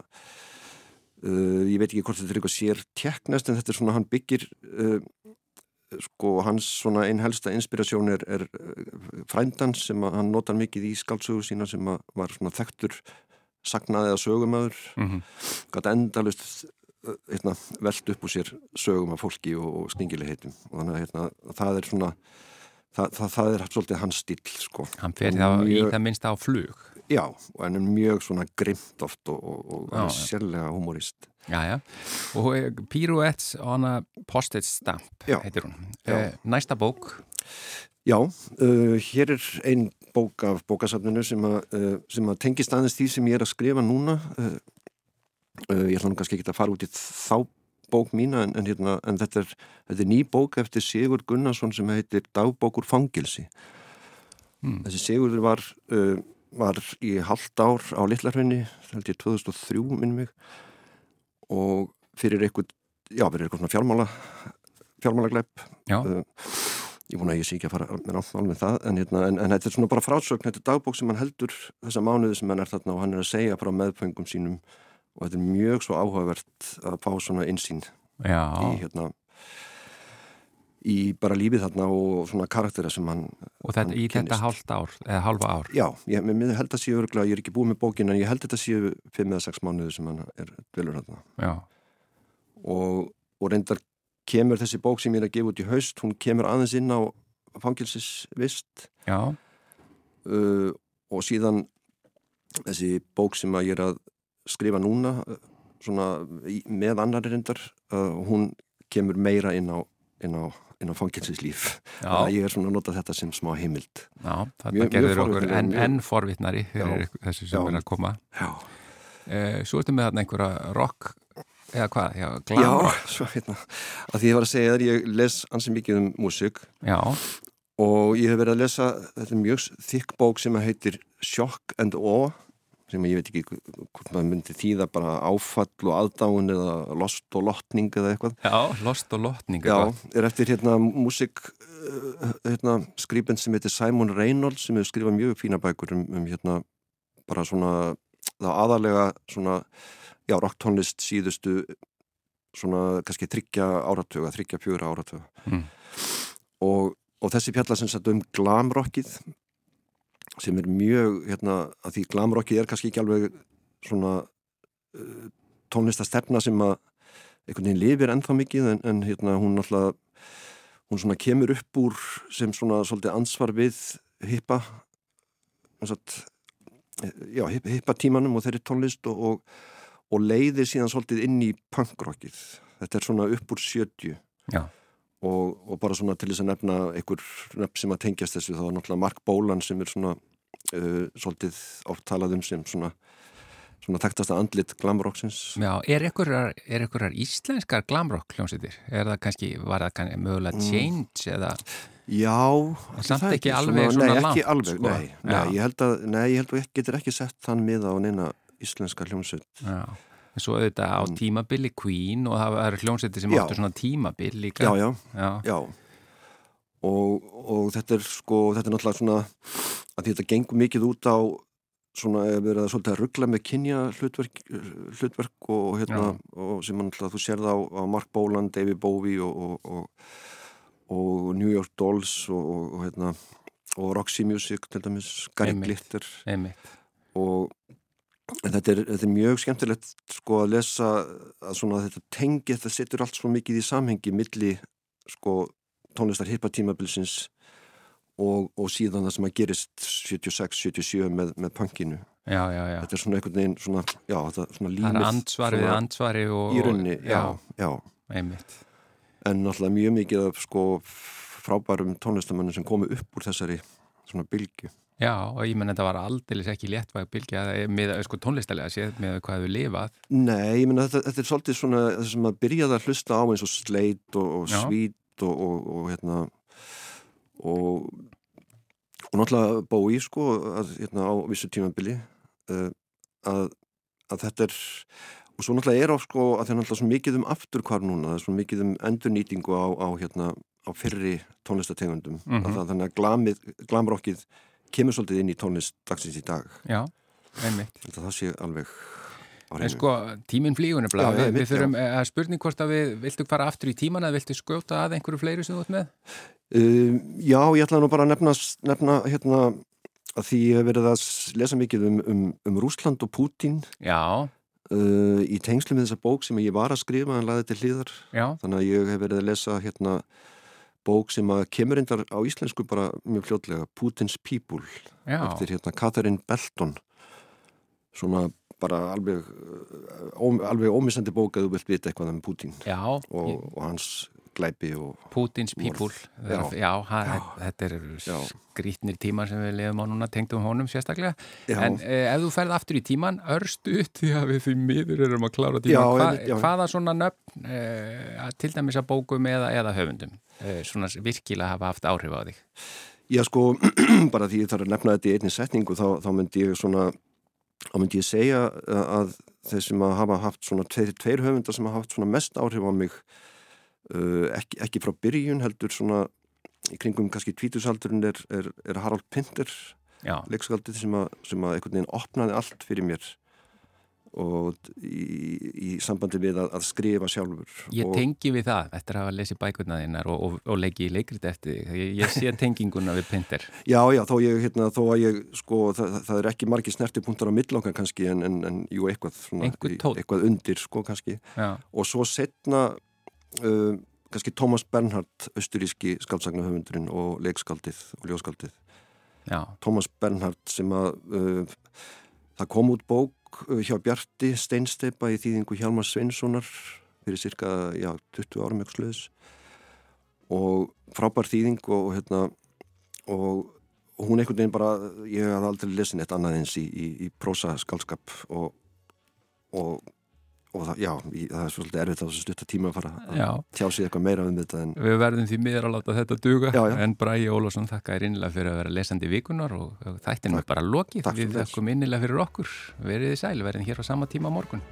uh, ég veit ekki hvort þetta er eitthvað sér teknest, en þetta er svona, hann byggir, uh, sko, hans svona einn helsta inspirasjón er, er uh, frændans sem að hann notar mikið í skáldsögu sína sem að var svona þekktur sagnaði eða sögumöður Mhm. gæti endalust hérna, velt upp úr sér sögum af fólki og, og sningilegheitum og þannig að hérna, það er svona það, það, það er svolítið hans stíl sko. Hann fer þá í það minnsta á flug. Já, og hann er mjög svona grimt oft og, og, og sérlega humorist Já, já. Og eh, Pirouettes on a postage stamp, Já. heitir hún. Já. Eh, Næsta bók, Já, uh, hér er ein bók af bókasafninu sem, að, uh, sem að tengist aðeins því sem ég er að skrifa núna uh, ég ætla nú kannski ekki að fara út í þá bók mína en, en, hérna, en þetta, er, þetta er ný bók eftir Sigur Gunnarsson sem heitir Dagbókur fangilsi Hmm. þessi Sigur var, uh, var í halvt ár á Littlarhraunni held ég 2003 minn mig og fyrir eitthvað já, fyrir eitthvað svona fjármála fjármálaglepp. Já, uh, ég búin að ég sé ekki að fara með náttúrulega með það en, hérna, en, en þetta er svona bara frásögn þetta er dagbók sem hann heldur þessa mánuði sem hann er þarna og hann er að segja frá meðfengum sínum og þetta er mjög svo áhugavert að fá svona insýn já, í hérna í bara lífið þarna og svona karaktera sem hann og þetta, hann í þetta kynnist. hálft ár, eða hálfa ár. Já, ég, held að séu örgulega, ég er ekki búið með bókin en ég held að þetta séu 5 eða 6 mánuði sem hann er dvelur þarna. Já, og, og reyndar kemur þessi bók sem ég er að gefa út í haust hún kemur aðeins inn á fangilsisvist já, uh, og síðan þessi bók sem að ég er að skrifa núna uh, svona með annari reyndar hún kemur meira inn á, inn á, inn á að ég er svona að nota þetta sem smá heimild. Já, mjög gerður okkur enn en Já. þessu sem er að koma. Já, Eh, svo ertu með þarna einhverja rock, eða hvað, já, glam rock. Já svo hérna. Að því ég var að segja þér, ég les ansi mikið um músík. Já, og ég hef verið að lesa þetta er mjög þykk bók sem heitir Shock and Awe sem ég veit ekki hvort maður myndi þýða bara áfall og aðdáun eða lost og lotning eða eitthvað já, lost og lotning. Já, er eftir hérna músik uh, hérna, skrifend sem heitir Simon Reynolds sem hefur skrifað mjög fína bækur um, um hérna bara svona það aðalega svona já, rocktónlist síðustu svona kannski þryggja áratuga þryggja fjögra áratuga Mm. og, og þessi fjalla sem sagt um glamrockið sem er mjög hérna að því glamrockið er kannski ekki alveg svona uh, tónlistastefna sem að einhvern veginn lifir ennþá mikið en, en hérna hún alltaf hún svona kemur upp úr sem svona svolítið ansvar við hippa já, hip- hippa tímanum og þeirri tónlist og, og, og leiðir síðan svolítið inn í punkrockið þetta er svona upp úr 70 Já. Og, og bara svona til þess að nefna einhver nefn sem að tengjast þessu þá er náttúrulega Mark Bolan sem er svona uh, svolítið oft talað um sem svona svona þekktasta andlit glamrocksins Já, er einhverjar, er íslenskar glamrock hljómsveitir? Er það kannski, var það kannski mögulega Mm. change eða, Já, samt það ekki alveg svona nei, langt, ekki alveg, sko. nei, nei, ég held að, nei, ég held að ég getur ekki sett þann miða á neina íslenska hljómsveit. já, en svo auðvitað á Mm. tímabili Queen og það eru hljómsveitir sem Já. áttu svona tímabil líka. Já, já, Já, já. Og, og þetta er sko, þetta er náttúrulega svona að þetta gengur mikið út á svona að svolítið að ruggla með kynja hlutverk, hlutverk og hérna, og sem náttúrulega þú sérð á, á Mark Bolan, David Bowie og, og, og, og New York Dolls og, hérna og Roxy Music til dæmis, Gary. Glitter og þetta er, þetta er mjög skemmtilegt sko að lesa að svona þetta tengi, þetta setur allt svo mikið í samhengi milli sko tónlistar hippa tímabilsins og, og síðan það sem að gerist 76-77 með, með punkinu Já, já, já. þetta er svona einhvern veginn svona, já, þetta, svona Það er límið ansvari við svona ansvari og... í rauninni, já, já, einmitt. en náttúrulega mjög mikið af sko frábærum tónlistamönnum sem komu upp úr þessari svona bylgu Já, og ég menn þetta var aldeilis ekki léttvæg bylgja með sko, tónlistalega séð með hvað við lifað. Nei, ég menna þetta, þetta er svolítið svona sem að byrjaði að hlusta á eins og sleit og, og svít og, og, og hérna og og náttúrulega bói sko að, hérna, á vissu tímabili uh, að, að þetta er og svo náttúrulega er á sko að það er náttúrulega svo mikið um afturkvar núna, það er svo mikið um endurnýtingu á, á hérna á fyrri tónlistategundum að það, þannig að glamið, glamrokkið kemur svolítið inn í tónlist dagsins í dag. Já, einmitt. Þetta það sé alveg En sko, tíminn flýgur Já, nefnilega. já, Við, við þurfum að spurning hvort að við viltu fara aftur í tíman eða viltu skjóta að einhverju fleiri sem þú ert með? Uh, já, ég ætla nú bara að nefna, nefna hérna að því ég hef verið að lesa mikið um, um, um Rúsland og Pútín. Já, uh, í tengslu með þessa bók sem ég var að skrifa en laði til hlýðar já, þannig að ég hef verið að lesa hérna bók sem að kemur reyndar á íslensku bara mjög fljótlega Pútins People já. eftir hérna Catherine Belton svona bara alveg ó, alveg ómissandi bók að þú vilt vita eitthvað um Pútín Já, og, og hans glæpi og Pútins people. Já, Já. já, þetta er Já. skrítnir tímar sem við lifum á núna tengdum honum sérstaklega. Já. En eh, ef þú ferð aftur í tíman, örstu upp því að við því miður erum að klára tíma. Já, Hva, já. hvaða svona nöfn, eh, til dæmis að bókum eða, eða höfundum, eh, svona virkilega hafa haft áhrif á þig? Já sko, bara því ég þarf að nefna þetta í einni setningu þá, þá myndi ég svona þá myndi ég segja uh, að þeir sem að hafa haft svona tveir, tveir höfundar sem hafa haft svona mest áhrif á mig ekki, ekki frá byrjun heldur svona í kringum kannski tvítusaldurinn er, er, er Harald Pinter Já, leikskaldið sem að, sem að einhvern veginn opnaði allt fyrir mér og í, í sambandi við að, að skrifa sjálfur ég tengi við það eftir að hafa lesið bækurna þinnar og, og, og leiki í leikrit eftir þig. Ég, ég sé tenginguna við Pinter. Já, já, þó, ég, hérna, þó að ég, sko, það, það er ekki margir snertipunktar á millokkar kannski en, en, en jú, eitthvað, svona, eitthvað undir, sko, kannski. Já, Og svo setna, uh, kannski Thomas Bernhardt, austuríski skaldsagnahöfundurinn og leikskaldið og ljóskaldið. já, Thomas Bernhardt sem að, uh, það kom út bók uh, hjá Bjarti Steinsteipa í þýðingu Hjalmar Sveinssonar fyrir cirka, já, 20 árum eitthvað sluðis og frábær þýðing og, og hérna og hún einhvern veginn bara ég hafði aldrei lesin eitt annað eins í, í, í prósa skaldskap og, og, og það, já, í, það er svolítið erfitt á þessu stutta tíma að fara að já. tjá sig eitthvað meira um þetta en Við verðum því miður að láta þetta duga Já, já. en Bræi Ólafsson þakka er innilega fyrir að vera lesandi vikunar og og þættin er bara lokið. Við þakkum innilega fyrir okkur. Verið þið sæl, verðin hér á sama tíma morgun.